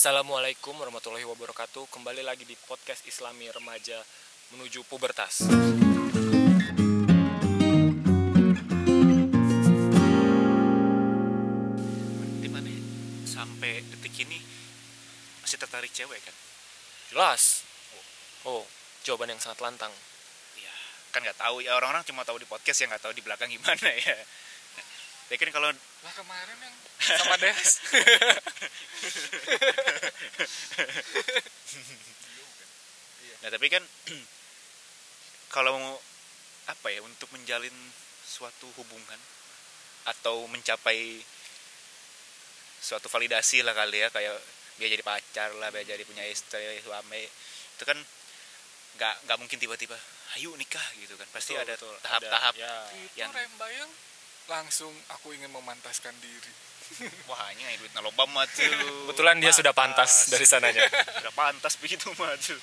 Assalamualaikum warahmatullahi wabarakatuh. Kembali lagi di podcast Islami Remaja menuju pubertas. di mana sampai detik ini masih tertarik cewek kan Jelas. Oh, jawaban yang sangat lantang. ya kan nggak tahu ya orang-orang cuma tahu di podcast ya nggak tahu di belakang gimana ya ya kan kalau Lah kemarin yang sama Des. nah tapi kan kalau mau apa ya untuk menjalin suatu hubungan atau mencapai suatu validasi lah kali ya kayak dia jadi pacar lah dia jadi punya istri suami itu kan nggak nggak mungkin tiba-tiba ayo nikah gitu kan pasti Betul, ada tahap-tahap ya. itu yang rembayang langsung aku ingin memantaskan diri. Wah ini duit naloba mah tuh. Kebetulan dia sudah pantas dari sananya. sudah pantas begitu mah tuh.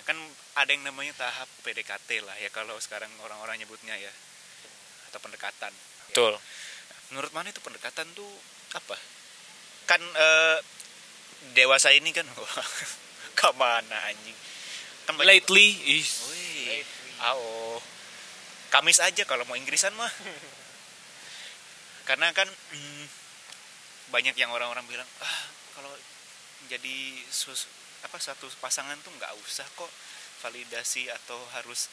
Ya kan ada yang namanya tahap PDKT lah ya kalau sekarang orang-orang nyebutnya ya. Atau pendekatan. Betul. menurut mana itu pendekatan tuh apa? Kan eh, dewasa ini kan wah ke mana anjing? Kan Lately, Wih, ao. Kamis aja kalau mau Inggrisan mah. Karena kan mm, banyak yang orang-orang bilang, ah kalau jadi sus, apa satu pasangan tuh nggak usah kok validasi atau harus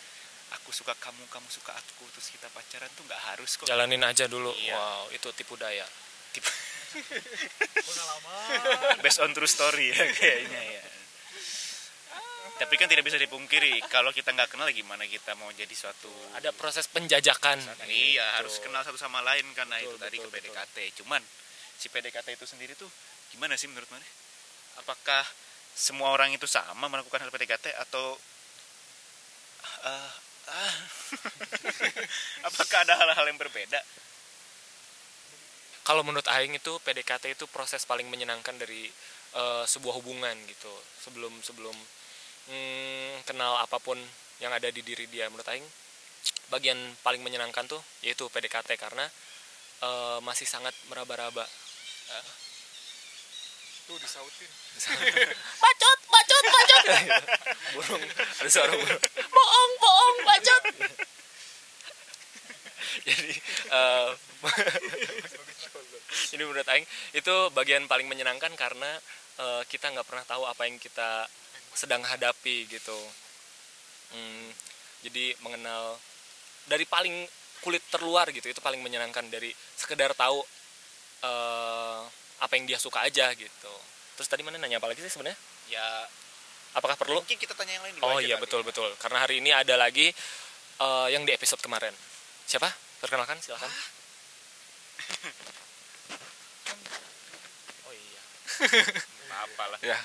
aku suka kamu, kamu suka aku, terus kita pacaran tuh nggak harus kok. jalanin aja dulu. Iya. Wow, itu tipu daya. Tipe- Based on true story ya kayaknya ya. Tapi kan tidak bisa dipungkiri kalau kita nggak kenal gimana kita mau jadi suatu Ada proses penjajakan. Iya, Gitu. harus kenal satu sama lain karena Betul, itu tadi betul, ke PDKT. Cuman si PDKT itu sendiri tuh gimana sih menurut mana? Apakah semua orang itu sama melakukan hal PDKT atau ah, ah. apakah ada hal-hal yang berbeda? Kalau menurut Aing itu PDKT itu proses paling menyenangkan dari eh, sebuah hubungan gitu. Sebelum sebelum hmm, kenal apa pun yang ada di diri dia menurut Aing bagian paling menyenangkan tuh yaitu PDKT karena eh, masih sangat meraba-raba. tuh disautin Bacot, bacot, bacot. burung, ada suara burung. Bohong, bohong, bacot. Jadi eh, ini menurut Aing itu bagian paling menyenangkan karena eh, kita nggak pernah tahu apa yang kita sedang hadapi gitu. Hmm, jadi mengenal dari paling kulit terluar gitu itu paling menyenangkan dari sekedar tahu eh, apa yang dia suka aja gitu. Terus tadi mana nanya apa lagi sih sebenarnya? Ya, Apakah perlu? mungkin kita tanya yang lain dulu Oh iya betul betul. Karena hari ini ada lagi eh, yang di episode kemarin. Siapa? Perkenalkan silakan. Oh iya. Apa lah. ya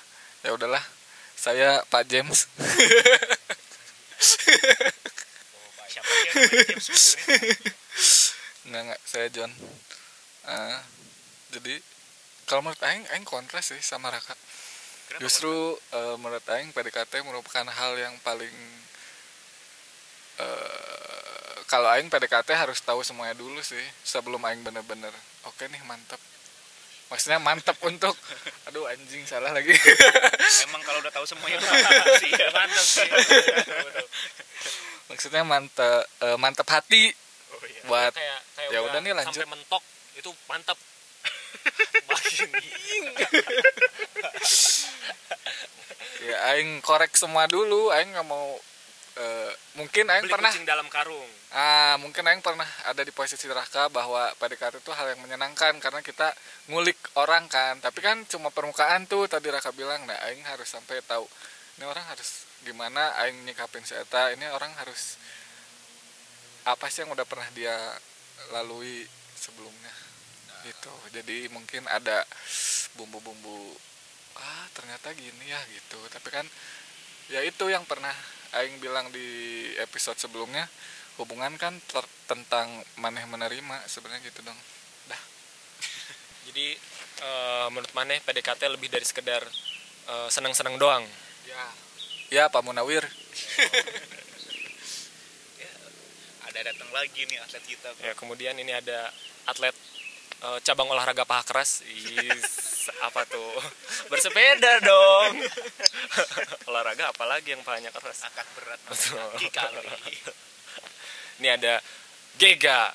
ya udahlah saya Pak James. Siapa sih yang namanya James sebenarnya? nggak nggak. Saya John. Eh, jadi kalau menurut Aing Aing kontras sih sama Raka. Kenapa, justru eh, menurut Aing PDKT merupakan hal yang paling eh, kalau Aing PDKT harus tahu semuanya dulu sih sebelum Aing bener-bener oke nih mantap maksudnya mantap untuk aduh anjing salah lagi Emang kalau udah tahu semuanya itu mantap sih. ya. Mantap sih. maksudnya mantap eh, mantap hati Oh iya. buat kayak kayak ya udah nih, lanjut. sampai mentok itu mantap. Ya Aing korek semua dulu Aing nggak mau eh, mungkin Aing pernah kucing dalam karung. Ah, mungkin Aing pernah ada di posisi Raka bahwa PDKT itu hal yang menyenangkan karena kita ngulik orang kan. Tapi kan cuma permukaan tuh tadi Raka bilang, nah Aing harus sampai tahu ini orang harus gimana Aing nyikapin si Eta, ini orang harus apa sih yang udah pernah dia lalui sebelumnya gitu. Jadi mungkin ada bumbu-bumbu ah ternyata gini ya gitu. Tapi kan ya itu yang pernah Aing bilang di episode sebelumnya hubungan kan ter- tentang maneh menerima sebenarnya gitu dong. Dah. Jadi eh, menurut Maneh PDKT lebih dari sekedar eh, senang-senang doang. ya. Ya Pak Munawir. Ada datang lagi nih atlet kita Ya, kemudian ini ada atlet Eh, cabang olahraga paha keras? Is, apa tuh? Bersepeda dong. Olahraga apalagi yang pahanya keras? Angkat berat Betul. kali. Ini ada Gega.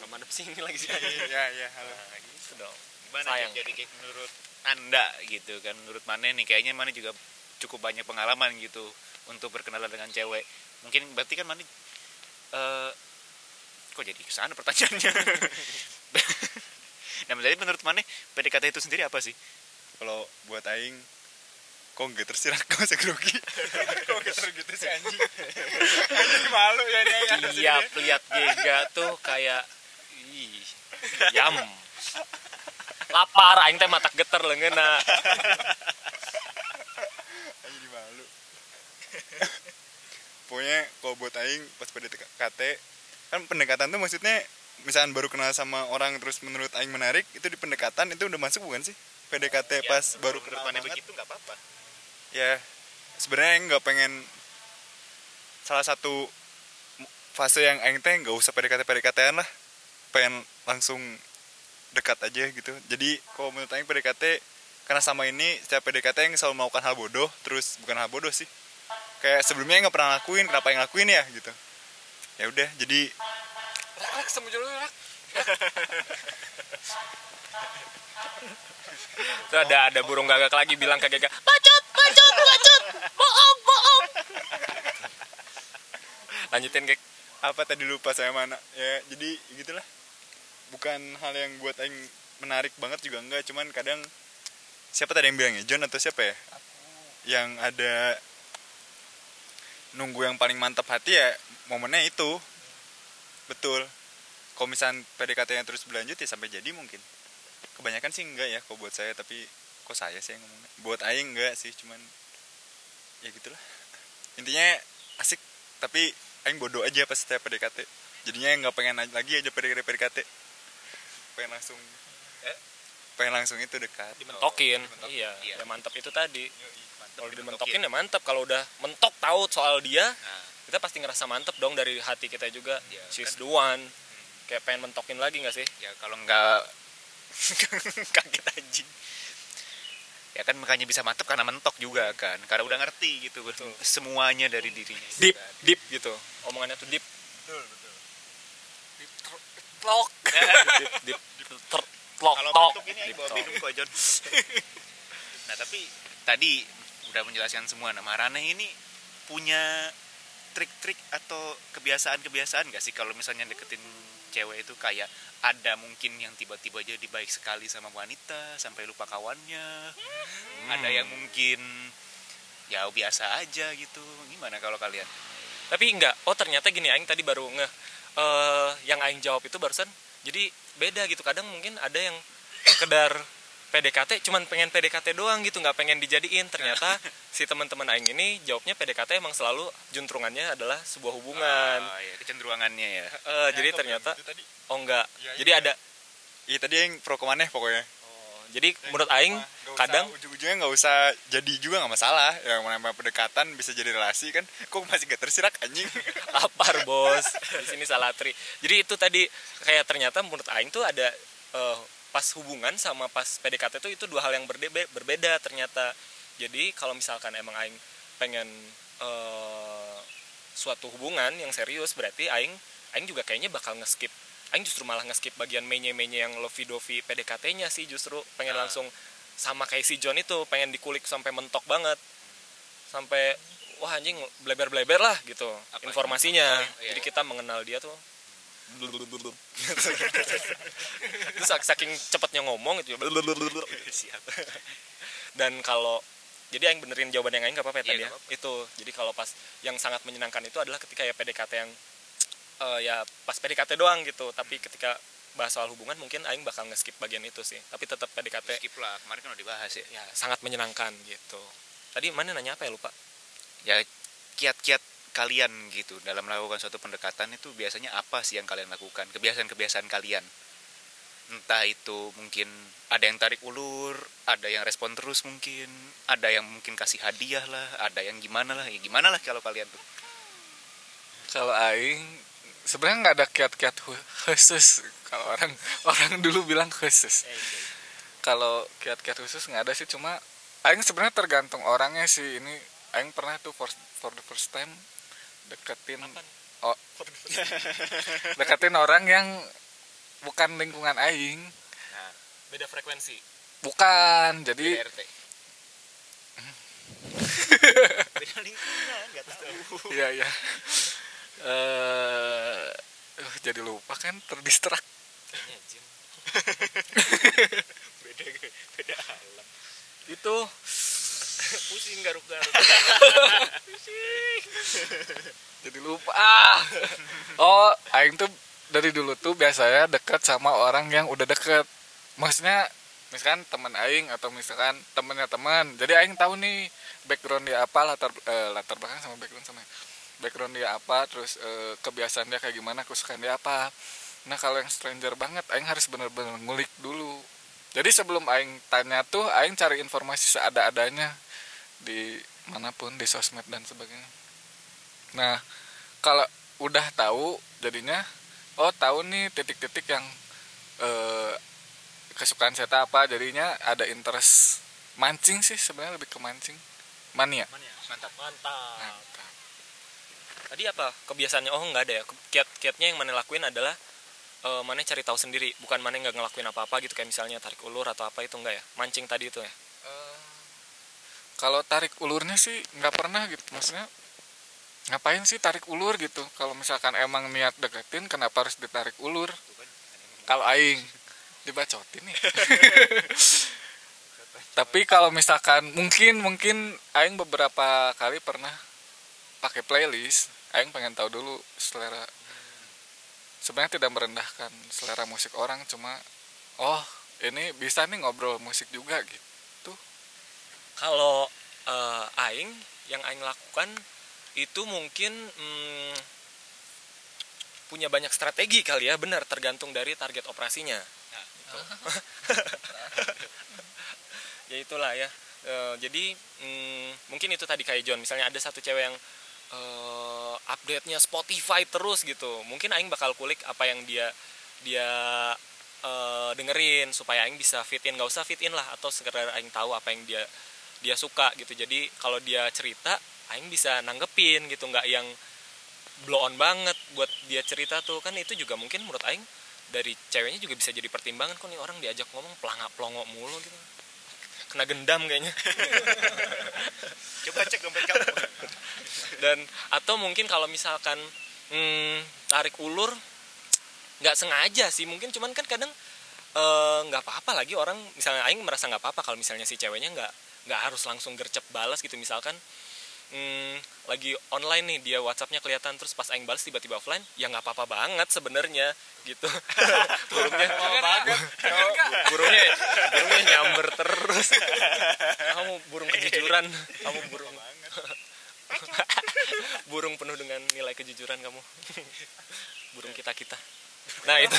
Nggak madep sini lagi. Sih Iya iya halo. Nah, gitu dong. Gimana Sayang. Jadi kayak menurut anda gitu kan? Menurut mana nih kayaknya mana juga cukup banyak pengalaman gitu untuk berkenalan dengan cewek. Mungkin berarti kan mana eh kok jadi ke sana pertanyaannya nah jadi menurut mana PDKT itu sendiri apa sih? Kalau buat aing kok nggak tersirat kau grogi? Kok geter gitu sih anjing? Anjing malu ya nih ini. lihat Gega tuh kayak ih yam lapar aing teh mata geter leungeuna anjing malu. Pokoknya kalau buat aing pas PDKT kan pendekatan tuh maksudnya misalkan baru kenal sama orang terus menurut aing menarik itu di pendekatan itu udah masuk bukan sih? PDKT pas baru kenal banget. begitu nggak apa-apa. Ya sebenarnya aing nggak pengen salah satu fase yang aing teh nggak usah PDKT PDKT-an lah. Pengen langsung dekat aja gitu. Jadi kalau menurut aing PDKT karena sama ini setiap PDKT yang selalu melakukan hal bodoh terus bukan hal bodoh sih. Kayak sebelumnya nggak pernah lakuin kenapa yang lakuin ya gitu. Ya udah jadi Rak, rak, sama dulu rak. Tuh ada ada burung gagak lagi bilang ke Gega bacot bacot bacot bohong bohong lanjutin Gek apa tadi lupa saya mana? Ya jadi gitulah. Bukan hal yang buat aing menarik banget juga enggak cuman kadang siapa tadi yang bilang ya? John atau siapa ya? Yang ada nunggu yang paling mantap hati ya momennya itu betul. Kalau misalnya PDKT-nya terus berlanjut ya sampai jadi mungkin. Kebanyakan sih enggak ya kalau buat saya tapi kok saya sih yang ngomongnya? Buat aing enggak sih cuman ya gitulah. Intinya asik tapi aing bodoh aja pas setiap PDKT jadinya nggak pengen lagi aja PDKT PDKT pengen langsung Eh? pengen langsung itu dekat. Dimentokin. Dimentok. iya Iya. ya mantap itu tadi. Kalau dimentokin ya mantap kalau udah mentok tahu soal dia Nah, kita pasti ngerasa mantep dong dari hati kita juga. Iya, she's kan. the one kayak pengen mentokin lagi nggak sih? Ya kalau nggak kaget anjing ya kan makanya bisa mantep karena mentok juga kan. Karena udah ngerti gitu semuanya dari dirinya deep kan. deep gitu. Omongannya tuh deep. Tlok. deep deep ter tlok kalau tok mentok ini Deep bawa minum kok John. Nah tapi tadi udah menjelaskan semua. Nah Marane ini punya trik-trik atau kebiasaan-kebiasaan gak sih kalau misalnya deketin cewek itu kayak ada mungkin yang tiba-tiba jadi baik sekali sama wanita sampai lupa kawannya? Ada yang mungkin ya biasa aja gitu. Gimana kalau kalian? Tapi enggak oh ternyata gini aing tadi baru nge eh yang aing jawab itu barusan. Jadi beda gitu. Kadang mungkin ada yang sekedar PDKT cuman pengen PDKT doang gitu nggak pengen dijadiin. Ternyata si teman-teman aing ini jawabnya PDKT emang selalu juntrungannya adalah sebuah hubungan. Ah, ya, kecenderungangannya ya Eh, jadi ternyata oh enggak. Iya, jadi iya. ada iya tadi yang pro ke mana pokoknya. Oh, jadi menurut aing usah- kadang ujung-ujungnya nggak usah jadi juga nggak masalah. Yang namanya pendekatan bisa jadi relasi kan. Kok masih gak tersirak anjing? Lapar bos. Di sini salah tri. Jadi itu tadi kayak ternyata menurut Aing tuh ada eh, pas hubungan sama pas PDKT itu itu dua hal yang berbeda berbeda ternyata jadi kalau misalkan emang Aing pengen eh, suatu hubungan yang serius berarti Aing Aing juga kayaknya bakal ngeskip Aing justru malah ngeskip bagian menye-menye yang lovey dovey PDKT-nya sih justru pengen Ah. langsung sama kayak si John itu pengen dikulik sampai mentok banget sampai wah anjing bleber-bleber lah gitu Apa? informasinya Oh, iya. jadi kita mengenal dia tuh terus saking cepatnya ngomong gitu siap. Dan kalau jadi yang benerin jawaban yang lain gak apa-apa ya Iya, tadi ya? itu jadi kalau pas yang sangat menyenangkan itu adalah ketika ya PDKT yang eh, ya pas PDKT doang gitu. Tapi ketika bahas soal hubungan mungkin Aing bakal nge-skip bagian itu sih. Tapi tetap PDKT skip lah kemarin kan udah dibahas ya. Ya sangat menyenangkan gitu. Tadi mana nanya apa ya lupa? Ya kiat-kiat kalian gitu dalam melakukan suatu pendekatan itu biasanya apa sih yang kalian lakukan? Kebiasaan-kebiasaan kalian. Entah itu mungkin ada yang tarik ulur ada yang respon terus mungkin ada yang mungkin kasih hadiah lah ada yang gimana lah ya gimana lah kalau kalian tuh? Kalau aing sebenarnya nggak ada kiat-kiat hu- khusus. Kalau orang orang dulu bilang khusus. Kalau kiat-kiat khusus nggak ada sih cuma aing sebenarnya tergantung orangnya sih. Ini aing pernah tuh for, for the first time deketin oh deketin orang yang bukan lingkungan aing Nah, beda frekuensi bukan jadi RT. Beda lingkungan, nggak tahu. Iya iya. Eh, uh, jadi lupa kan terdistrak. kayaknya Jin Beda beda alam. Itu Pusing garuk-garuk. jadi lupa. Ah. Oh, aing tuh dari dulu tuh biasanya dekat sama orang yang udah deket. Maksudnya misalkan teman aing atau misalkan temennya teman. Jadi aing tahu nih background dia apa, latar eh, latar belakang sama background sama background dia apa, terus eh, kebiasaan dia kayak gimana, kesukaan dia apa. Nah, kalau yang stranger banget aing harus bener-bener ngulik dulu. Jadi sebelum aing tanya tuh aing cari informasi seada-adanya di mana pun di sosmed dan sebagainya. Nah, kalau udah tahu jadinya oh tahu nih titik-titik yang eh, kesukaan saya apa jadinya ada interest mancing sih sebenarnya lebih ke mancing mania Mana ya? Mantap. mantap Mantap. tadi apa kebiasaannya oh nggak ada ya kiat kiatnya yang mana lakuin adalah eh, mana cari tahu sendiri bukan mana nggak ngelakuin apa apa gitu kayak misalnya tarik ulur atau apa itu enggak ya mancing tadi itu ya kalau tarik ulurnya sih nggak pernah gitu maksudnya ngapain sih tarik ulur gitu? Kalau misalkan emang niat deketin kenapa harus ditarik ulur? Kalau aing dibacotin nih. Tapi kalau misalkan mungkin mungkin aing beberapa kali pernah pakai playlist aing pengen tahu dulu selera. Sebenarnya tidak merendahkan selera musik orang cuma oh ini bisa nih ngobrol musik juga gitu kalau eh, aing yang aing lakukan itu mungkin hmm, punya banyak strategi kali ya benar tergantung dari target operasinya. Nah, Gitu. ya itulah ya. Eh, jadi hmm, mungkin itu tadi kayak John misalnya ada satu cewek yang eh, update-nya Spotify terus gitu mungkin aing bakal kulik apa yang dia dia eh, dengerin supaya aing bisa fit in. Nggak usah fit in lah atau sekedar aing tahu apa yang dia dia suka gitu. Jadi kalau dia cerita aing bisa nanggepin gitu. Nggak yang blow on banget buat dia cerita tuh. Kan itu juga mungkin menurut aing dari ceweknya juga bisa jadi pertimbangan kok nih orang diajak ngomong pelangak pelongo mulu gitu. Kena gendam kayaknya. Coba cek dompet kamu. dan atau mungkin kalau misalkan hmm, tarik ulur nggak sengaja sih. Mungkin cuman kan kadang eh, nggak apa-apa lagi orang misalnya aing merasa nggak apa-apa kalau misalnya si ceweknya nggak nggak harus langsung gercep balas gitu. Misalkan hmm, lagi online nih dia WhatsAppnya kelihatan terus pas aing balas tiba-tiba offline ya nggak apa-apa banget sebenarnya gitu. Burungnya burungnya burungnya nyamber terus. Kamu burung kejujuran. Kamu burung burung penuh dengan nilai kejujuran kamu. Burung kita kita nah itu.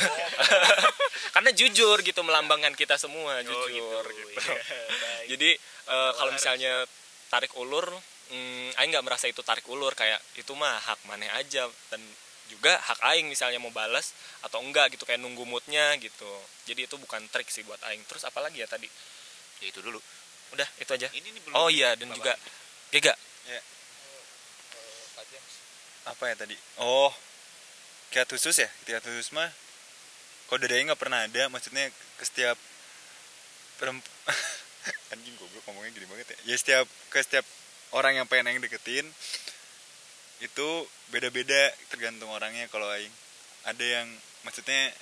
Karena jujur gitu melambangkan kita semua jujur. gitu, jadi eh, kalau misalnya tarik ulur hmm, aing nggak merasa itu tarik ulur kayak itu mah hak maneh aja. Dan juga hak aing misalnya mau balas atau enggak gitu kayak nunggu moodnya gitu. Jadi itu bukan trik sih buat aing. Terus apalagi ya tadi? Ya itu dulu. udah itu aja. Ini nih belum. oh iya dan juga Gega apa ya tadi? Oh kiat khusus ya? Kiat khusus mah kalau dari nggak pernah ada. Maksudnya ke setiap perempuan anjing goblok ngomongnya gini banget ya. Ya setiap ke setiap orang yang pengen yang deketin itu beda-beda tergantung orangnya. Kalau aing ada yang maksudnya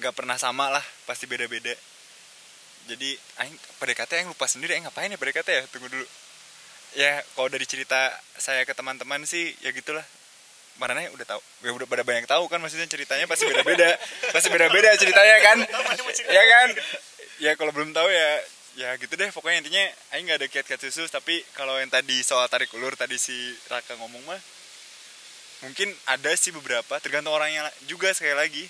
nggak pernah sama lah pasti beda-beda. Jadi aing PDKT aing lupa sendiri aing ngapain ya PDKT ya? Tunggu dulu. Ya kalau dari cerita saya ke teman-teman sih ya gitulah. Marane udah tahu ya udah pada banyak tahu kan maksudnya ceritanya pasti beda-beda. Pasti beda-beda ceritanya kan? Ya kan? Ya kalau belum tahu ya ya gitu deh. Pokoknya intinya aing nggak ada kiat-kiat khusus tapi kalau yang tadi soal tarik ulur tadi si Raka ngomong mah mungkin ada sih beberapa. Tergantung orangnya juga sekali lagi.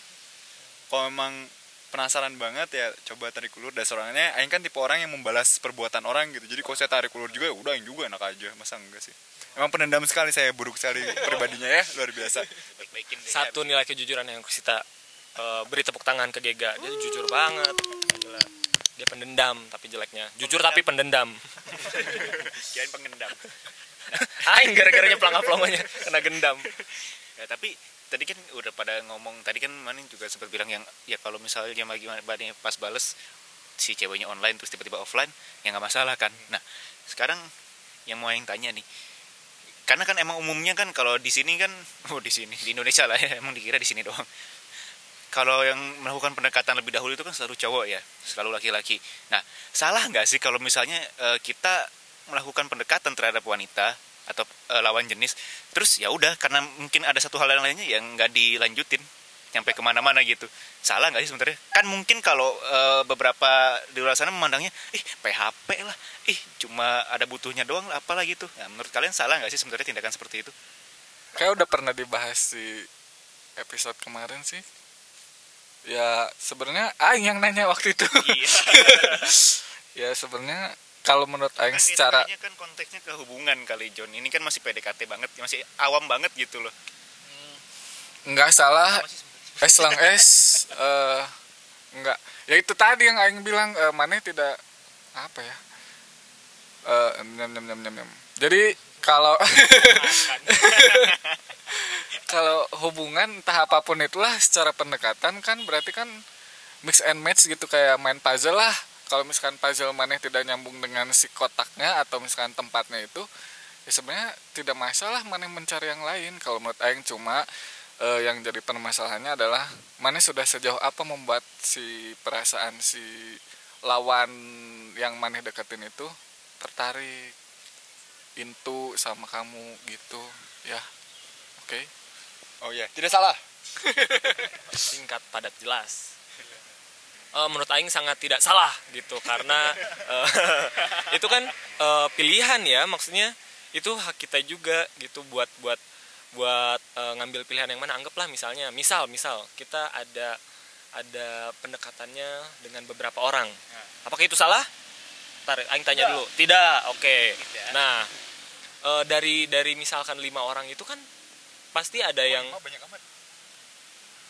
Kalau memang penasaran banget ya coba tarik ulur. Dasar orangnya aing kan tipe orang yang membalas perbuatan orang gitu. Jadi kalau saya tarik ulur juga ya udah aing juga enak aja. Masa enggak sih? Emang pendendam sekali saya buruk sekali pribadinya ya luar biasa. Satu nilai kejujuran yang kita eh, beri tepuk tangan ke Gega. Dia jujur banget. Gila. Dia pendendam tapi jeleknya. Jujur tapi pendendam. Kirain pengendam. Aing gara-gara nyeplang aplomanya kena gendam. Ya tapi tadi kan udah pada ngomong tadi kan Maning juga sempat bilang yang ya kalau misalnya bagi bagi pas bales si ceweknya online terus tiba-tiba offline ya nggak masalah kan. Nah sekarang yang mau yang tanya nih karena kan emang umumnya kan kalau di sini kan oh di sini di Indonesia lah ya emang dikira di sini doang kalau yang melakukan pendekatan lebih dahulu itu kan selalu cowok ya selalu laki-laki. Nah salah nggak sih kalau misalnya eh, kita melakukan pendekatan terhadap wanita atau eh, lawan jenis terus ya udah karena mungkin ada satu hal yang lainnya yang nggak dilanjutin sampai ke mana-mana gitu. Salah nggak sih sebenarnya? Kan mungkin kalau eh, beberapa di luar sana memandangnya ih PHP lah ih cuma ada butuhnya doang lah apalah gitu. Ya, menurut kalian salah nggak sih sebenarnya tindakan seperti itu? Kayak udah pernah dibahas di episode kemarin sih ya sebenarnya Aing yang nanya waktu itu. Iya. Ya sebenarnya kalau menurut Aing kan secara kan konteksnya ke hubungan kali John. Ini kan masih PDKT banget masih awam banget gitu loh. Nggak salah. Sebenarnya. es lang es eh nggak. Ya itu tadi yang Aing bilang eh, mana tidak apa ya? Eh nyam, nyam, nyam, nyam, nyam. jadi kalau kalau hubungan entah apa pun itulah secara pendekatan kan berarti kan mix and match gitu kayak main puzzle lah. Kalau misalkan puzzle maneh tidak nyambung dengan si kotaknya atau misalkan tempatnya itu ya sebenarnya tidak masalah maneh mencari yang lain. Kalau menurut Aing cuma eh, yang jadi permasalahannya adalah maneh sudah sejauh apa membuat si perasaan si lawan yang maneh deketin itu tertarik into sama kamu gitu ya. Oke oh ya tidak salah. Singkat padat jelas. Eh, menurut Aing sangat tidak salah gitu karena eh, itu kan eh, pilihan ya maksudnya itu hak kita juga gitu buat buat buat eh, ngambil pilihan yang mana. Anggaplah misalnya misal misal kita ada ada pendekatannya dengan beberapa orang. Apakah itu salah? Ntar Aing tanya dulu. Tidak oke. Tidak. nah eh, dari dari misalkan lima orang itu kan pasti ada yang banyak amat.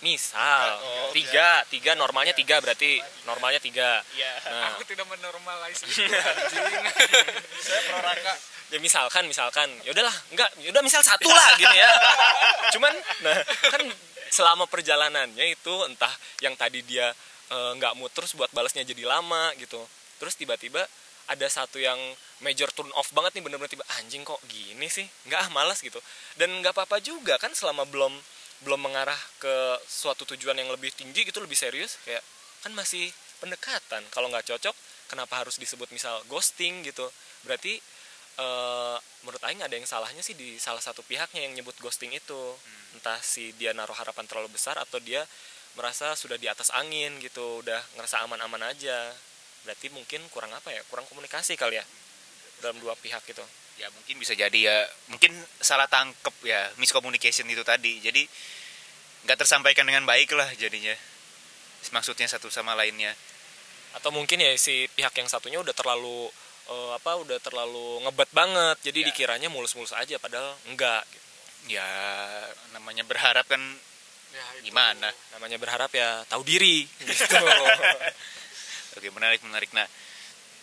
Misal Oh, tiga tiga normalnya tiga berarti normalnya tiga. Iya nah. aku tidak menormalize. Saya pro raka. Ya misalkan misalkan. Ya udahlah enggak ya udah misal satu lah gini ya. Cuman nah kan selama perjalanannya itu entah yang tadi dia eh, nggak mood terus buat balasnya jadi lama gitu. Terus tiba-tiba ada satu yang major turn off banget nih bener-bener tiba anjing kok gini sih? Nggak ah malas gitu. Dan nggak apa-apa juga kan selama belum belum mengarah ke suatu tujuan yang lebih tinggi gitu lebih serius kayak kan masih pendekatan. Kalau nggak cocok kenapa harus disebut misal ghosting gitu? Berarti eh, menurut Aing ada yang salahnya sih di salah satu pihaknya yang nyebut ghosting itu. Entah si dia naruh harapan terlalu besar atau dia merasa sudah di atas angin gitu udah ngerasa aman-aman aja. Berarti mungkin kurang apa ya kurang komunikasi kali ya dalam dua pihak itu ya mungkin bisa jadi ya mungkin salah tangkep ya miscommunication itu tadi. Jadi nggak tersampaikan dengan baik lah jadinya. Maksudnya satu sama lainnya. Atau mungkin ya si pihak yang satunya udah terlalu eh, apa udah terlalu ngebet banget. Jadi Ya. dikiranya mulus-mulus aja padahal enggak gitu. ya namanya berharap kan Ya, gimana? Namanya berharap ya tahu diri gitu. Oke menarik menarik. Nah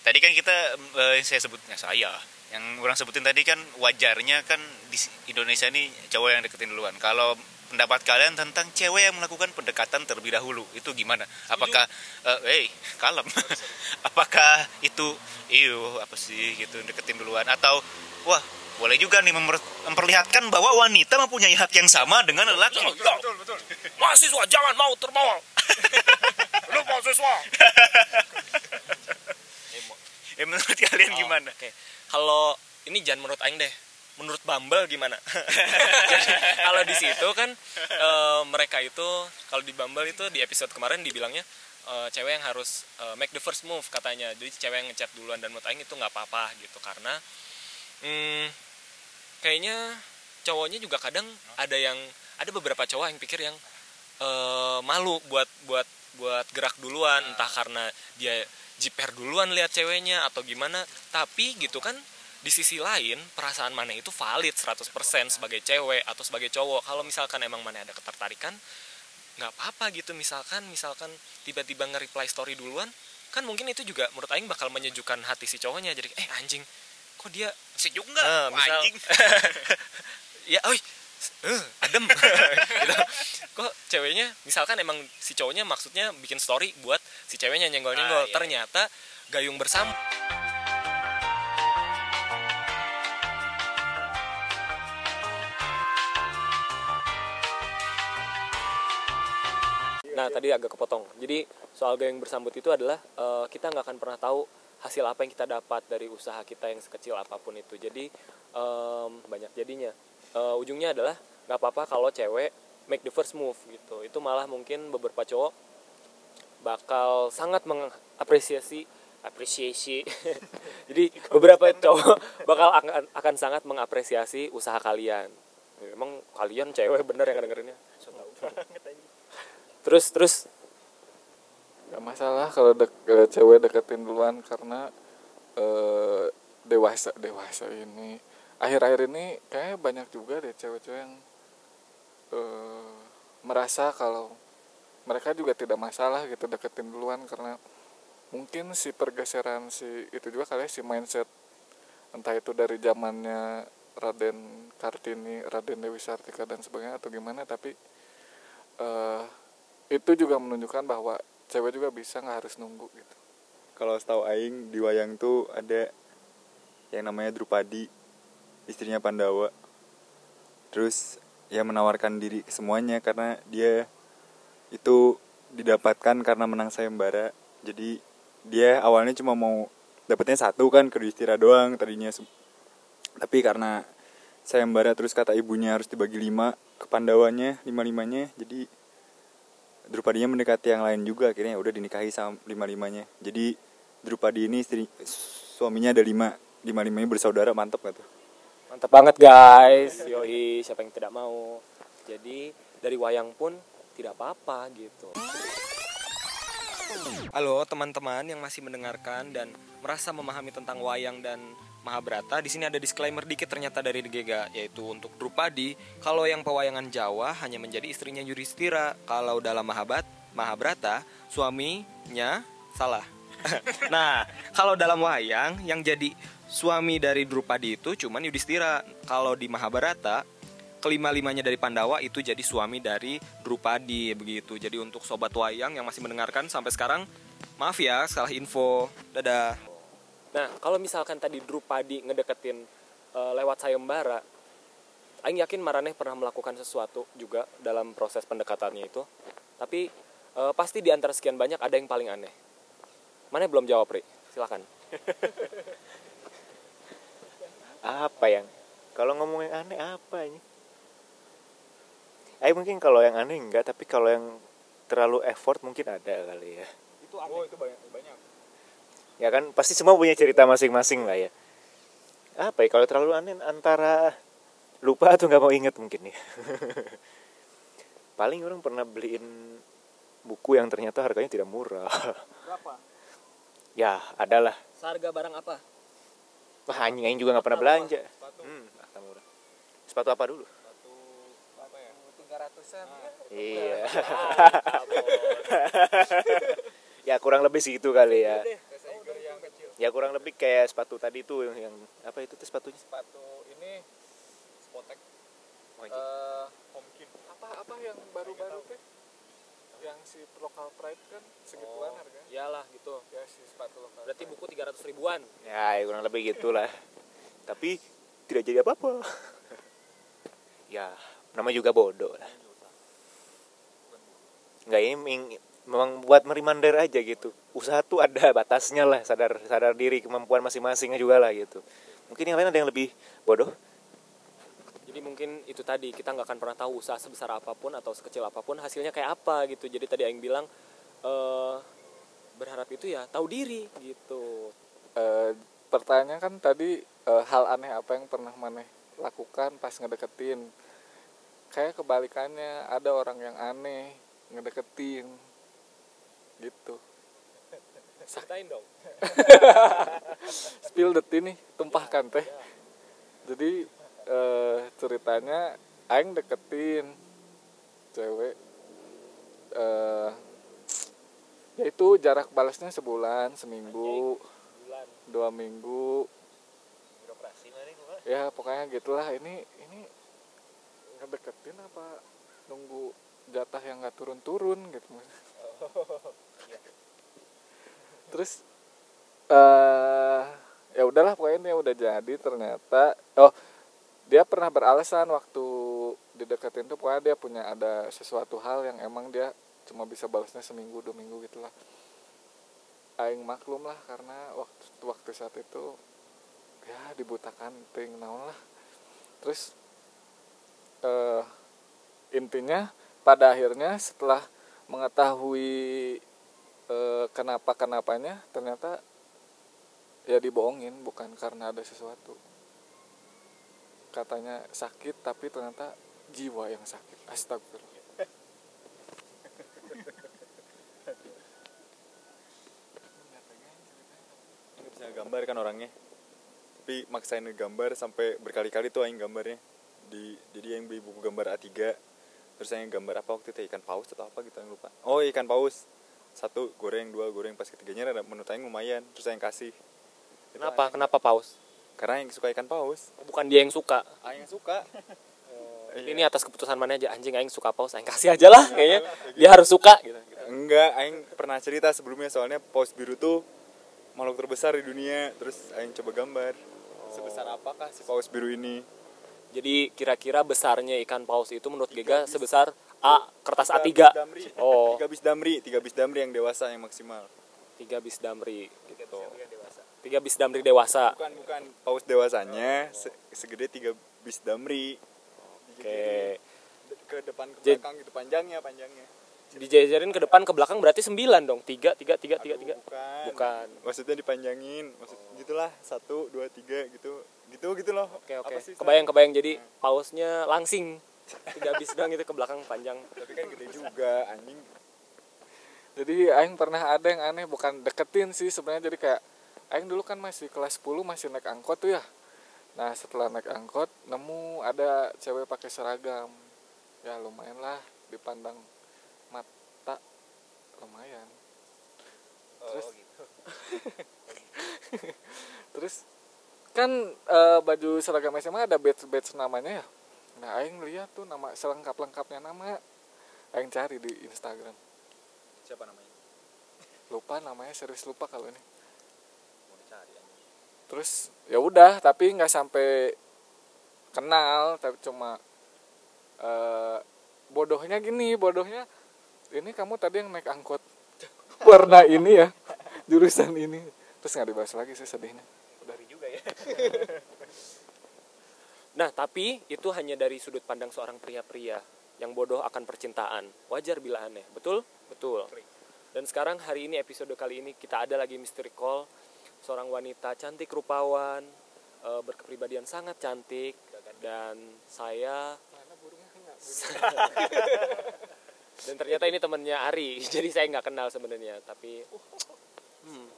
tadi kan kita eh, saya sebutnya saya yang orang sebutin tadi kan wajarnya kan di Indonesia ini cowok yang deketin duluan. Kalau pendapat kalian tentang cewek yang melakukan pendekatan terlebih dahulu itu gimana? Apakah eh hey, kalem? Apakah itu iyo apa sih gitu deketin duluan? Atau wah boleh juga nih memper- memperlihatkan bahwa wanita mempunyai hak yang sama dengan lelaki. Betul betul. Mahasiswa jangan mau terbawa. Lu mahasiswa ya menurut kalian Oh, gimana Oke. Kalau ini jangan menurut aing deh. Menurut Bumble gimana? Jadi, kalau di situ kan eh, mereka itu kalau di Bumble itu di episode kemarin dibilangnya eh, cewek yang harus eh, make the first move katanya. Jadi cewek yang ngechat duluan dan menurut aing itu nggak apa-apa gitu karena hmm, kayaknya cowoknya juga kadang ada yang ada beberapa cowok yang pikir yang eh, malu buat buat buat gerak duluan entah karena dia jiper duluan lihat ceweknya atau gimana. Tapi gitu kan di sisi lain perasaan mana itu valid 100% sebagai cewek atau sebagai cowok. Kalau misalkan emang mana ada ketertarikan nggak apa-apa gitu. Misalkan misalkan tiba-tiba nge-reply story duluan kan mungkin itu juga menurut Aing bakal menyejukkan hati si cowoknya. Jadi eh anjing kok dia sejuk nggak? Eh, misal- anjing? Ya oi eh, adem gitu. kok ceweknya misalkan emang si cowoknya maksudnya bikin story buat si ceweknya nyenggol-nyenggol Ah, iya. ternyata gayung bersama Nah tadi agak kepotong. Jadi soal gayung bersambut itu adalah eh, kita nggak akan pernah tahu hasil apa yang kita dapat dari usaha kita yang sekecil apa pun itu. Jadi em, banyak jadinya. Eh, ujungnya adalah nggak apa-apa kalau cewek make the first move gitu. Itu malah mungkin beberapa cowok bakal sangat mengapresiasi apresiasi. Jadi beberapa cowok bakal akan, akan sangat mengapresiasi usaha kalian. Emang kalian cewek bener yang dengerinnya? Terus terus nggak masalah kalau dek- eh, cewek deketin duluan karena eh, dewasa dewasa ini akhir-akhir ini kayaknya banyak juga deh cewek-cewek yang eh, merasa kalau mereka juga tidak masalah gitu deketin duluan karena mungkin si pergeseran si itu juga kali ya, si mindset entah itu dari zamannya Raden Kartini, Raden Dewi Sartika dan sebagainya atau gimana tapi eh itu juga menunjukkan bahwa cewek juga bisa nggak harus nunggu gitu. Kalau setahu aing di wayang tuh ada yang namanya Drupadi istrinya Pandawa. Terus ya menawarkan diri ke semuanya karena dia itu didapatkan karena menang sayembara. Jadi dia awalnya cuma mau dapetnya satu kan ke Yudhistira doang tadinya. Tapi karena sayembara terus kata ibunya harus dibagi lima ke Pandawanya lima limanya jadi Drupadinya mendekati yang lain juga. Akhirnya ya udah dinikahi sama lima limanya jadi Drupadi ini istri suaminya ada lima. Lima limanya bersaudara mantep gak tuh Mantap banget guys. Yoi, siapa yang tidak mau. Jadi dari wayang pun tidak apa-apa gitu. Halo teman-teman yang masih mendengarkan dan merasa memahami tentang wayang dan Mahabharata. Di sini ada disclaimer dikit ternyata dari Gega yaitu untuk Drupadi, kalau yang pewayangan Jawa hanya menjadi istrinya Yudhistira. Kalau dalam Mahabhat Mahabharata, suaminya salah. nah, kalau dalam wayang yang jadi suami dari Drupadi itu cuman Yudhistira. Kalau di Mahabharata kelima-limanya dari Pandawa itu jadi suami dari Drupadi begitu. Jadi untuk sobat wayang yang masih mendengarkan sampai sekarang, maaf ya salah info. Dadah. Nah, kalau misalkan tadi Drupadi ngedeketin eh, lewat sayembara, Aing yakin Maraneh pernah melakukan sesuatu juga dalam proses pendekatannya itu. Tapi eh, pasti di antara sekian banyak ada yang paling aneh. Mana belum jawab, Ri? Silakan. apa yang? Kalau ngomong yang aneh apa ini? Eh mungkin kalau yang aneh enggak tapi kalau yang terlalu effort mungkin ada kali ya. Itu aneh. Itu banyak banyak. Ya kan pasti semua punya cerita masing-masing lah ya. Apa ya kalau terlalu aneh antara lupa atau nggak mau inget mungkin ya paling orang pernah beliin buku yang ternyata harganya tidak murah. Berapa? Ya adalah Sarga barang apa? Wah anjing anjing juga nggak pernah belanja. Sepatu. Hmm ah, murah. Sepatu apa dulu? Sepatu apa ya? Tiga ratusan. Iya. Ya kurang lebih segitu kali ya. Yang kecil. Ya kurang lebih kayak sepatu tadi tuh yang, yang apa itu tuh sepatunya? Sepatu ini spotek. Oh, eh Homkin apa apa yang baru-baru teh yang si lokal pride kan segituan harganya. Iyalah gitu. ya si sepatu lokal Berarti Pride. buku 300 ribuan. ya, ya kurang lebih gitulah. Tapi tidak jadi apa-apa. Ya nama juga bodoh lah. Nggak ini memang buat merimander aja gitu. Usaha tuh ada batasnya lah sadar sadar diri kemampuan masing-masing juga lah gitu. Mungkin yang lain ada yang lebih bodoh Jadi mungkin itu tadi kita nggak akan pernah tahu usaha sebesar apa pun atau sekecil apa pun hasilnya kayak apa gitu. Jadi tadi yang bilang eh berharap itu ya tahu diri gitu. Eh, pertanyaan kan tadi eh, hal aneh apa yang pernah maneh lakukan pas ngedeketin? Kayak kebalikannya ada orang yang aneh ngedeketin gitu. Ceritain dong. Spill the tea nih tumpahkan teh. Jadi eh, ceritanya aing deketin cewek eh yaitu jarak balasnya sebulan seminggu bulan dua minggu. Birokrasi ya pokoknya gitulah. Ini ini ngedeketin apa? Nunggu jatah yang nggak turun-turun gitu. Terus eh ya udahlah pokoknya ini udah jadi ternyata. Oh dia pernah beralasan waktu dideketin tuh pokoknya dia punya ada sesuatu hal yang emang dia cuma bisa balasnya seminggu dua minggu gitulah aing maklum lah karena waktu waktu saat itu ya dibutakan ting naon lah. Terus eh intinya pada akhirnya setelah mengetahui eh, kenapa kenapanya ternyata ya dibohongin bukan karena ada sesuatu katanya sakit tapi ternyata jiwa yang sakit. Astagfirullah. Nggak bisa gambar kan orangnya? Tapi maksain gambar sampai berkali-kali tuh aing gambarnya. Di jadi yang beli buku gambar A3 terus yang gambar apa waktu itu ikan paus atau apa gitu yang lupa. Oh ikan paus. Satu goreng. Dua goreng. Pas ketiganya ada menurut aing lumayan. Terus yang kasih. Kenapa? kenapa paus karena yang suka ikan paus. Bukan dia yang suka. Aing yang suka. Iya. ini atas keputusan mana aja? Anjing aing suka paus aing kasih aja lah kayaknya. Dia harus suka gitu. Enggak aing pernah cerita sebelumnya soalnya paus biru tuh makhluk terbesar di dunia. Terus aing coba gambar sebesar apakah si paus biru ini? Jadi kira-kira besarnya ikan paus itu menurut Gega sebesar A kertas A3 Tiga. bis damri. oh. Tiga bis damri tiga bis damri yang dewasa yang maksimal. Tiga bis damri tiga bis damri dewasa. Bukan bukan. Paus dewasanya se- segede tiga bis damri. Oke. Ke depan ke Jadi- belakang gitu. Panjangnya panjangnya. Dijajarin ke depan ke belakang berarti sembilan dong? Tiga tiga tiga tiga tiga. bukan. Bukan. Maksudnya dipanjangin. Maksud gitulah. Satu dua tiga gitu. Gitu gitu loh. Oke oke. San? kebayang kebayang jadi pausnya langsing. Tiga bis doang itu ke belakang panjang. Tapi kan gede juga anjing. Jadi aing pernah ada yang aneh. Bukan deketin sih sebenarnya. Jadi kayak aing dulu kan masih kelas 10 masih naik angkot tuh ya. Nah setelah naik angkot nemu ada cewek pakai seragam. Ya lumayan lah dipandang mata. Lumayan. Terus terus kan eh, baju seragam SMA ada badge badge namanya ya. Nah aing lihat tuh nama selengkap lengkapnya nama. Aing cari di Instagram. Siapa namanya? Lupa namanya serius lupa kalau ini. Terus ya udah tapi nggak sampai kenal tapi cuma eh bodohnya gini bodohnya ini kamu tadi yang naik angkot warna ini ya jurusan ini terus nggak dibahas lagi sih sedihnya dari juga ya Nah, tapi itu hanya dari sudut pandang seorang pria-pria yang bodoh akan percintaan. Wajar bila aneh, betul? Betul. Dan sekarang hari ini episode kali ini kita ada lagi mystery call seorang wanita cantik rupawan, eh, berkepribadian sangat cantik dan saya dan ternyata ini temennya Ari, jadi saya nggak kenal sebenarnya, tapi hmm.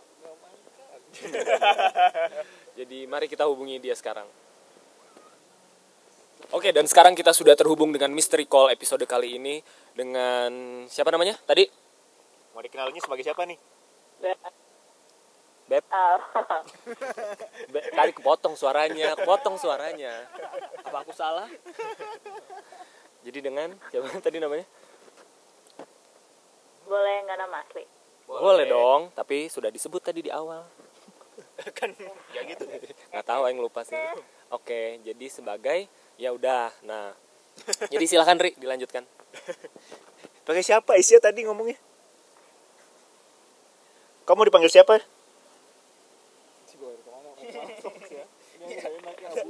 jadi mari kita hubungi dia sekarang. Oke, dan sekarang kita sudah terhubung dengan Mystery Call episode kali ini dengan siapa namanya? Tadi mau dikenalnya sebagai siapa nih Beb. Be- tadi kepotong suaranya, kepotong suaranya. Apa aku salah? Jadi dengan siapa tadi namanya? Boleh nggak nama asli? Boleh, dong, tapi sudah disebut tadi di awal. kan ya gitu Nggak tahu, yang lupa sih. Oke, jadi sebagai ya udah. Nah, jadi silakan Ri dilanjutkan. pakai siapa Isya tadi ngomongnya kamu dipanggil siapa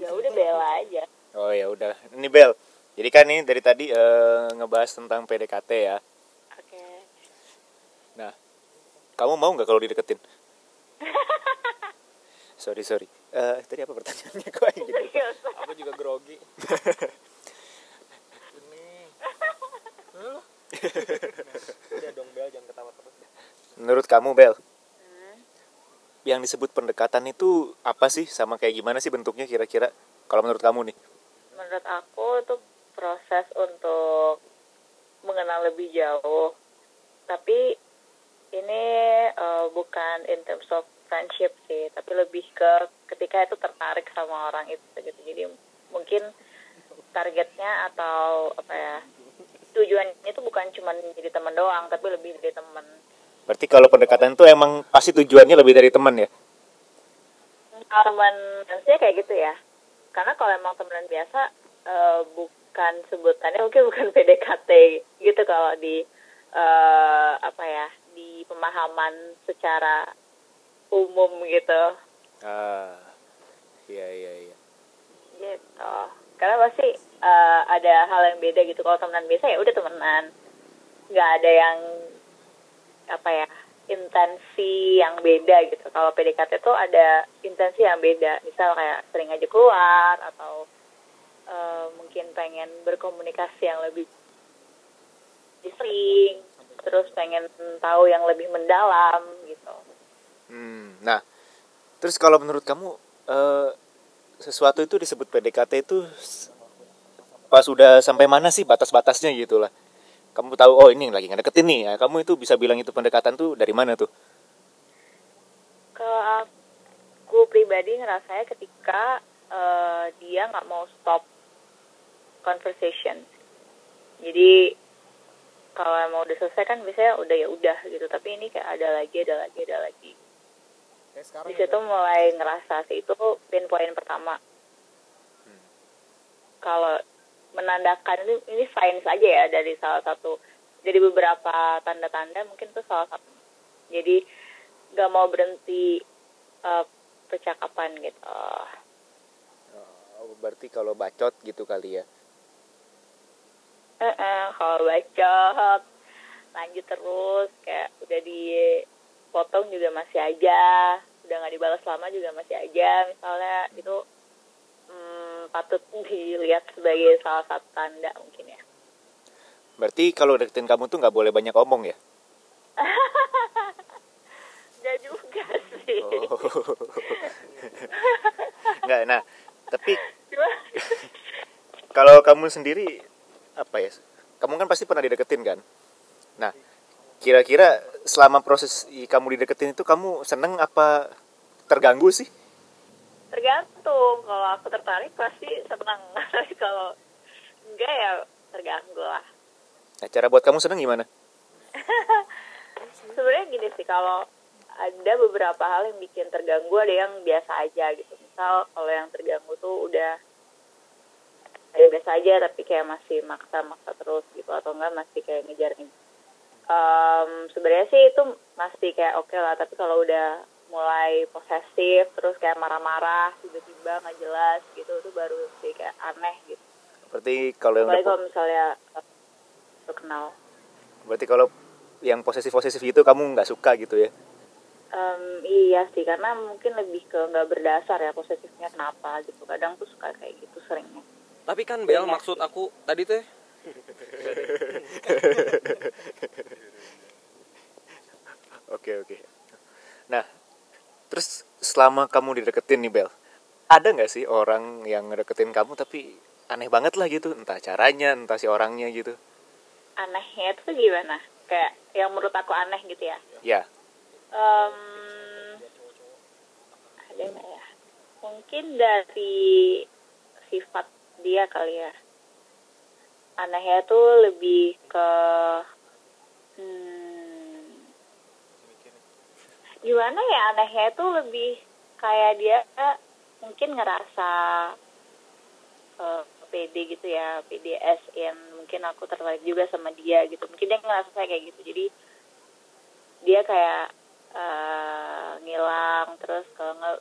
Ya udah bela aja. oh ya udah. Ini Bel. Jadi kan ini dari tadi eh, ngebahas tentang PDKT ya. Oke. nah kamu mau nggak kalau dideketin? Sorry sorry. Eh, tadi apa pertanyaannya? Kok yang gitu Aku juga grogi. Udah dong Bel, jangan ketawa terus. menurut kamu Bel. Yang disebut pendekatan itu apa sih? Sama kayak gimana sih bentuknya kira-kira? Kalau menurut kamu nih? Menurut aku itu proses untuk mengenal lebih jauh. Tapi ini eh, bukan in terms of friendship sih. Tapi lebih ke ketika itu tertarik sama orang itu gitu. Jadi mungkin targetnya atau apa ya tujuannya itu bukan cuma jadi teman doang tapi lebih dari teman berarti kalau pendekatan itu emang pasti tujuannya lebih dari teman ya? Teman manusia kayak gitu ya. Karena kalau emang temenan biasa eh, bukan sebutannya mungkin bukan PDKT gitu kalau di eh, apa ya di pemahaman secara umum gitu. Ah iya iya iya. Gitu. Karena pasti eh, ada hal yang beda gitu. Kalau temenan biasa ya udah temenan. Nggak ada yang apa ya intensi yang beda gitu. Kalau PDKT tuh ada intensi yang beda. Misal kayak sering aja keluar atau eh, mungkin pengen berkomunikasi yang lebih sering terus pengen tahu yang lebih mendalam gitu. Hmm, nah, terus kalau menurut kamu eh, sesuatu itu disebut PDKT itu pas sudah sampai mana sih batas-batasnya gitu lah? Kamu tahu oh ini lagi ngedeketin nih ya, kamu itu bisa bilang itu pendekatan tuh dari mana tuh? kalau aku pribadi ngerasanya ketika eh, dia nggak mau stop conversation. Jadi kalau emang udah selesai kan biasanya udah ya udah gitu. Tapi ini kayak ada lagi ada lagi ada lagi. Di situ mulai ngerasa sih itu pain point pertama kalau menandakan ini ini sign saja ya dari salah satu jadi beberapa tanda-tanda mungkin itu salah satu. Jadi nggak mau berhenti eh, percakapan gitu. Oh, berarti kalau bacot gitu kali ya. Eh, eh, kalau bacot lanjut terus kayak udah dipotong juga masih aja udah nggak dibalas lama juga masih aja misalnya itu hmm, patut dilihat sebagai salah satu tanda mungkin ya Berarti kalau deketin kamu tuh nggak boleh banyak omong ya? Nggak juga sih Oh. Nggak, nah, tapi kalau kamu sendiri apa ya? Kamu kan pasti pernah dideketin kan? Nah, kira-kira selama proses kamu dideketin itu kamu seneng apa terganggu sih? Tergantung. Kalau aku tertarik pasti senang tapi kalau enggak ya terganggu lah. Nah, cara buat kamu seneng gimana? sebenarnya gini sih kalau ada beberapa hal yang bikin terganggu ada yang biasa aja gitu. Misal kalau yang terganggu tuh udah ya biasa aja tapi kayak masih maksa-maksa terus gitu atau enggak masih kayak ngejar Em, sebenarnya sih itu masih kayak oke lah tapi kalau udah mulai posesif terus kayak marah-marah tiba-tiba nggak jelas gitu itu baru sih kayak aneh gitu Berarti kalau yang kalau misalnya kenal berarti kalau yang posesif-posesif gitu kamu nggak suka gitu ya? Em, iya sih karena mungkin lebih ke nggak berdasar ya posesifnya kenapa gitu kadang tuh suka kayak gitu seringnya Tapi kan Bel maksud sih. aku tadi teh Oke oke. Nah, terus selama kamu dideketin nih Bel, ada nggak sih orang yang ngedeketin kamu tapi aneh banget lah gitu, entah caranya, entah si orangnya gitu? anehnya itu gimana? Kayak yang menurut aku aneh gitu ya? Ya, Em, ada nggak ya? Mungkin dari sifat dia kali ya. Anehnya tuh lebih ke hmm, gimana ya anehnya tuh lebih kayak dia mungkin ngerasa eh, PD gitu ya PDS yang mungkin aku tertarik juga sama dia gitu. Mungkin dia ngerasa saya kayak gitu. Jadi dia kayak eh, ngilang terus kalau nggak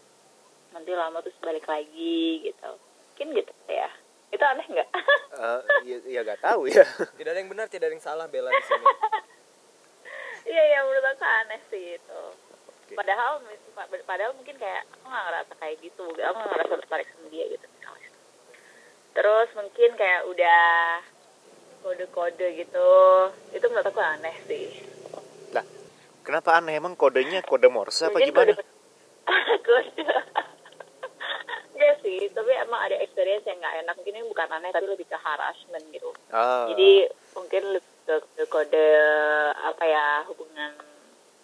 nanti lama terus balik lagi gitu. Mungkin gitu ya. Itu aneh nggak? Eh, ya, ya gak tahu ya. tidak ada yang benar, tidak ada yang salah Bella di sini. iya ya menurut aku aneh sih itu padahal padahal mungkin kayak aku nggak ngerasa kayak gitu aku nggak ngerasa tertarik sama dia gitu misalnya terus mungkin kayak udah kode-kode gitu itu menurut aku aneh sih Lah, kenapa aneh emang kodenya kode Morse apa gimana? kode- kode Enggak sih, tapi emang ada experience yang nggak enak. Mungkin ini bukan aneh, tapi lebih ke harassment gitu. Ah. Jadi mungkin lebih ke, ke kode apa ya hubungan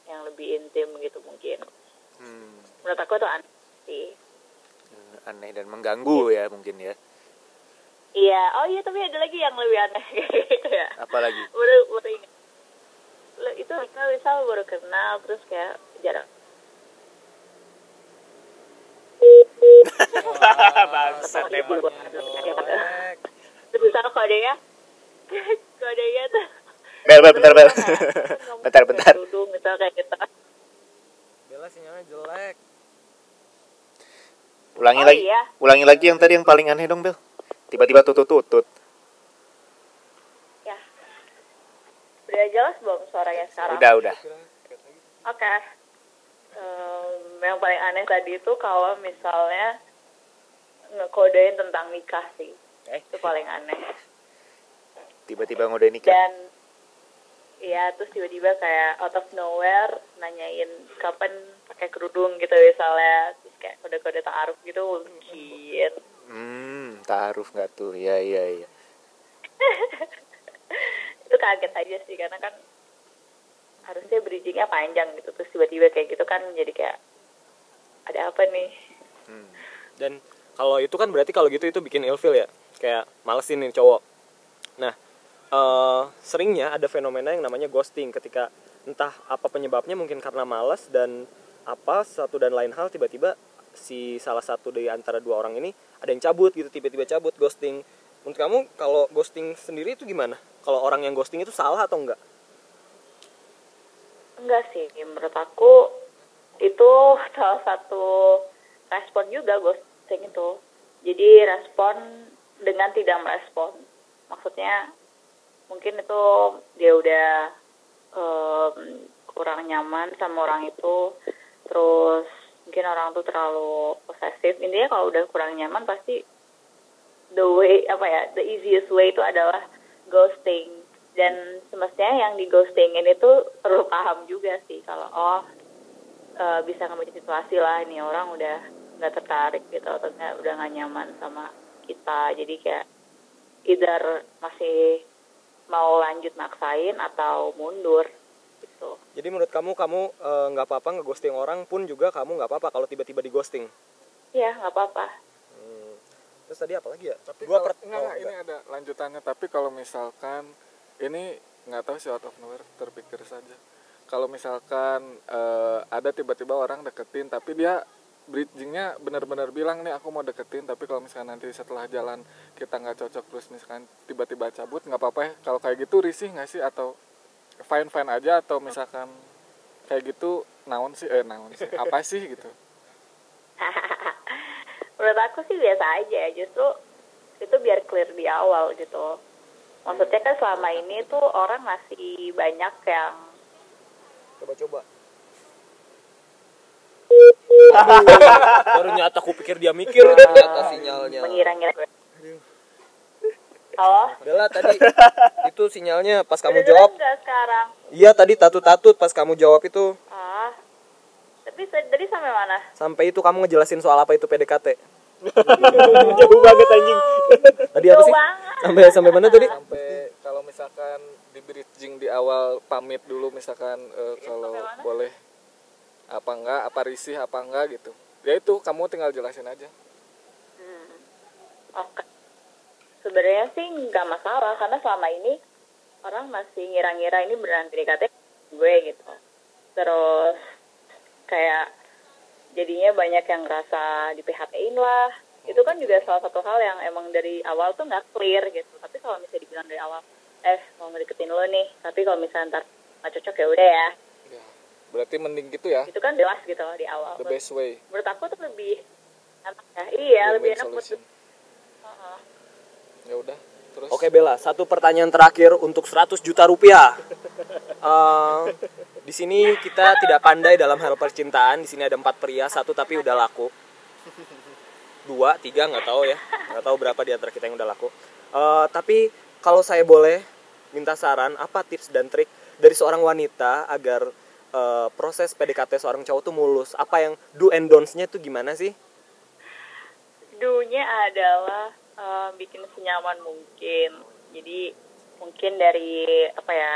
yang lebih intim gitu mungkin. Hmm, Menurut aku tuh aneh sih. aneh dan mengganggu ya mungkin ya. Iya, oh iya tapi ada lagi yang lebih aneh gitu ya. Apalagi? Baru baru ingat. Itu kita misal baru kenal terus kayak jarang Bangsat misal kodenya kodenya tuh Bel, bel, bentar, bel. Bentar, bentar. kerudung, misal kayak gitu. Bella sinyalnya jelek Ulangi Oh, lagi. iya. Ulangi lagi yang tadi yang paling aneh dong, Bel. Tiba-tiba tutut-tutut. Ya. Udah jelas belum suaranya sekarang? Udah, udah. Oke. Em, yang paling aneh tadi itu kalau misalnya ngekodein tentang nikah sih. Eh? Itu paling aneh. Tiba-tiba ngode nikah. Dan Iya, terus tiba-tiba kayak out of nowhere nanyain kapan pakai kerudung gitu misalnya, terus kayak kode-kode taaruf gitu mungkin. Hmm, taaruf nggak tuh? Iya, iya, iya. itu kaget aja sih karena kan harusnya bridgingnya panjang gitu terus tiba-tiba kayak gitu kan jadi kayak ada apa nih Hmm. dan kalau itu kan berarti kalau gitu itu bikin ilfil ya kayak malesin nih cowok nah eh, seringnya ada fenomena yang namanya ghosting. Ketika entah apa penyebabnya mungkin karena malas dan apa satu dan lain hal tiba-tiba si salah satu dari antara dua orang ini ada yang cabut gitu tiba-tiba cabut ghosting. Menurut kamu kalau ghosting sendiri itu gimana? Kalau orang yang ghosting itu salah atau enggak? Enggak sih. Menurut aku itu salah satu respon juga ghosting itu. Jadi respon dengan tidak merespon. Maksudnya mungkin itu dia udah em, kurang nyaman sama orang itu. Terus mungkin orang tuh terlalu posesif. Intinya kalau udah kurang nyaman pasti the way apa ya the easiest way itu adalah ghosting. Dan semestinya yang di ghostingin itu perlu paham juga sih kalau oh eh, bisa ngambil situasi lah ini orang udah nggak tertarik gitu atau udah nggak nyaman sama kita. Jadi kayak either masih mau lanjut maksain atau mundur gitu. Jadi menurut kamu kamu eh, nggak apa-apa ngeghosting orang pun juga kamu nggak apa-apa kalau tiba-tiba di ghosting ya nggak apa-apa. Hmm. Terus tadi apa lagi ya? tapi Gua kalau, per- enggak, oh, enggak, ini ada lanjutannya. Tapi kalau misalkan ini nggak tahu sih out of nowhere terpikir saja. Kalau misalkan eh, ada tiba-tiba orang deketin tapi dia bridgingnya benar-benar bilang nih aku mau deketin tapi kalau misalkan nanti setelah jalan kita nggak cocok terus misalkan tiba-tiba cabut nggak apa-apa ya. Kalau kayak gitu risih nggak sih? Atau fine fine aja atau misalkan kayak gitu naon sih? Eh naon sih? Apa sih? Gitu. Menurut aku sih biasa aja justru itu biar clear di awal gitu. Maksudnya kan selama ini tuh orang masih banyak yang Coba-coba. Baru nyata aku pikir dia mikir ternyata sinyalnya. mengira-ngira halo Bella tadi itu sinyalnya pas kamu Udah jawab. enggak sekarang Iya tadi tatut-tatut pas kamu jawab itu ah tapi tadi sampai mana sampai itu kamu ngejelasin soal apa itu PDKT. Jauh banget anjing. Tadi apa sih? banget. Sampai sampai mana tadi? sampai kalau misalkan di bridging di awal pamit dulu misalkan eh, kalau boleh apa enggak apa risih apa enggak gitu ya itu kamu tinggal jelasin aja Hmm. Oke. Sebenarnya sih nggak masalah karena selama ini orang masih ngira-ngira ini beneran PDKT gue gitu. Terus kayak jadinya banyak yang ngerasa di PHP-in lah. Itu kan juga salah satu hal yang emang dari awal tuh nggak clear gitu. Tapi kalau misalnya dibilang dari awal, eh mau ngedeketin lo nih, tapi kalau misalnya ntar nggak cocok ya udah ya. Berarti mending gitu ya Itu kan jelas gitu loh di awal. the best way Menurut aku tuh lebih enak ya. Iya, lebih win-win enak buat solution Heeh. ya udah terus Oke Bella, satu pertanyaan terakhir untuk 100 juta rupiah. Eh, di sini kita tidak pandai dalam hal percintaan. Di sini ada empat pria, satu tapi udah laku. Dua, tiga nggak tahu ya, nggak tahu berapa di antara kita yang udah laku. Eh, tapi kalau saya boleh minta saran, apa tips dan trik dari seorang wanita agar eh, proses PDKT seorang cowok tuh mulus. Apa yang do and don'ts-nya tuh gimana sih? Dunya adalah eh, bikin senyaman mungkin. Jadi mungkin dari apa ya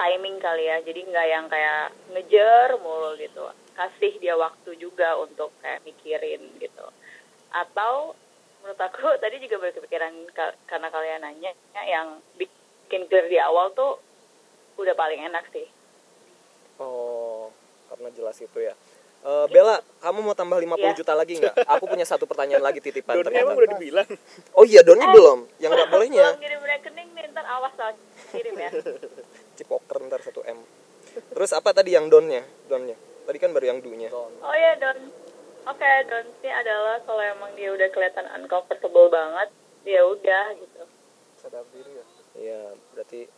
timing kali ya. Jadi nggak yang kayak ngejar mulu gitu. Kasih dia waktu juga untuk kayak mikirin gitu. Atau menurut aku tadi juga berkepikiran ka- karena kalian nanya yang bikin clear di awal tuh udah paling enak sih oh karena jelas itu ya Eh, Bella, kamu mau tambah 50 Iya. juta lagi nggak? Aku punya satu pertanyaan lagi titipan. Donnya emang udah dibilang. Oh iya, donnya Eh. belum. Yang nggak bolehnya. kalau ngirim rekening nih ntar awas lah kirim ya Cipoker ntar 1 M. Terus apa tadi yang donnya? Donnya. Tadi kan baru yang do-nya. Oh ya don, oke don sih adalah kalau emang dia udah kelihatan uncomfortable banget, ya udah gitu. sadar diri ya Iya, berarti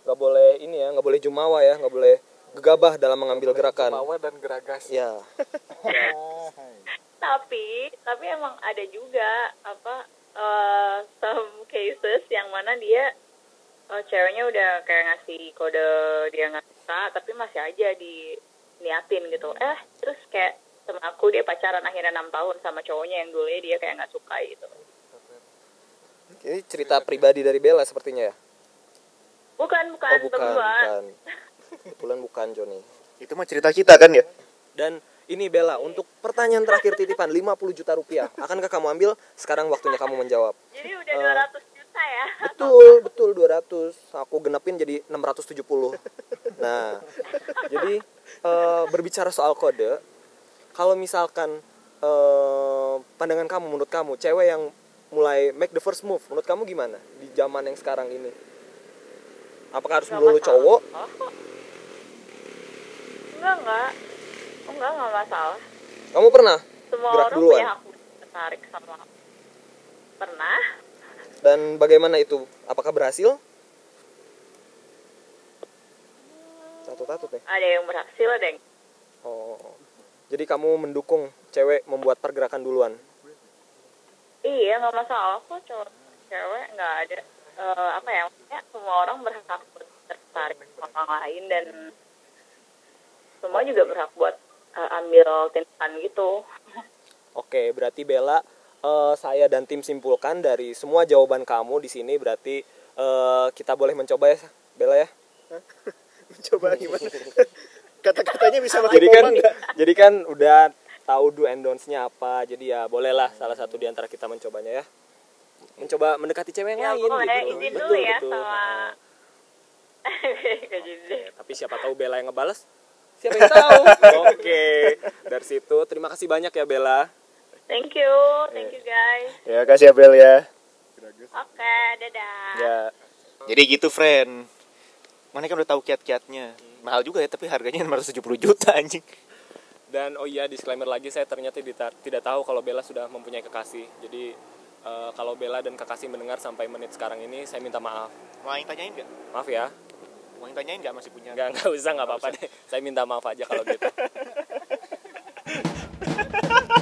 nggak boleh ini ya, nggak boleh jumawa ya, nggak boleh gegabah dalam mengambil gerakan. Dan geragas Ya, Tapi tapi emang ada juga apa eh, some cases yang mana dia eh, ceweknya udah kayak ngasih kode dia nggak suka, tapi masih aja diniatin gitu. Eh terus kayak sama aku dia pacaran akhirnya enam tahun sama cowoknya yang dulunya dia kayak nggak suka gitu. ini cerita pribadi dari Bella sepertinya ya. Bukan bukan, Oh bukan, bukan. Kebetulan bukan Joni. Itu mah cerita kita kan ya? Dan ini Bella, untuk pertanyaan terakhir titipan 50 juta rupiah. Akankah kamu ambil? Sekarang waktunya kamu menjawab. Jadi udah Eh. 200 juta ya. Betul, betul 200. Aku genepin jadi 670. Nah, jadi eh, berbicara soal kode, kalau misalkan eh, pandangan kamu menurut kamu cewek yang mulai make the first move, menurut kamu gimana di zaman yang sekarang ini? Apakah harus melulu cowok? Oh. Enggak, enggak. Oh, enggak, enggak masalah. Kamu pernah Semua Gerak orang duluan. punya hak tertarik sama Pernah? dan bagaimana itu? Apakah berhasil? Tatut-tatut nih. Ada yang berhasil, ada yang Oh. Jadi kamu mendukung cewek membuat pergerakan duluan. Iya, nggak masalah kok cowok cewek nggak ada eh, apa ya maksudnya semua orang berhak tertarik sama orang lain dan semua juga berhak buat eh, ambil tindakan gitu. Oke, berarti Bella, eh, saya dan tim simpulkan dari semua jawaban kamu di sini berarti eh, kita boleh mencoba ya, Bella ya. Coba gimana? Kata-katanya bisa pakai Jadi kan, jadi kan udah tahu do and don'ts-nya apa. Jadi ya bolehlah salah satu di antara kita mencobanya ya. Mencoba mendekati cewek yang Ya lain boleh gitu. izin Betul, dulu ya betul. sama. Tapi siapa tahu Bella yang ngebales? Siapa yang tahu? Oke. Dari situ terima kasih banyak ya Bella. Thank you, thank you guys. Ya kasih ya Bel ya. Oke, dadah. Ya. Jadi gitu friend. Mana kan udah tahu kiat-kiatnya. Mahal juga ya tapi harganya 570 juta anjing. Dan oh iya disclaimer lagi saya ternyata dita- tidak tahu kalau Bella sudah mempunyai kekasih. Jadi eh, kalau Bella dan kekasih mendengar sampai menit sekarang ini saya minta maaf. Mau yang tanyain nggak? Maaf ya mau yang tanyain nggak masih punya. Nggak nggak usah nggak apa-apa deh. Saya minta maaf aja kalau gitu.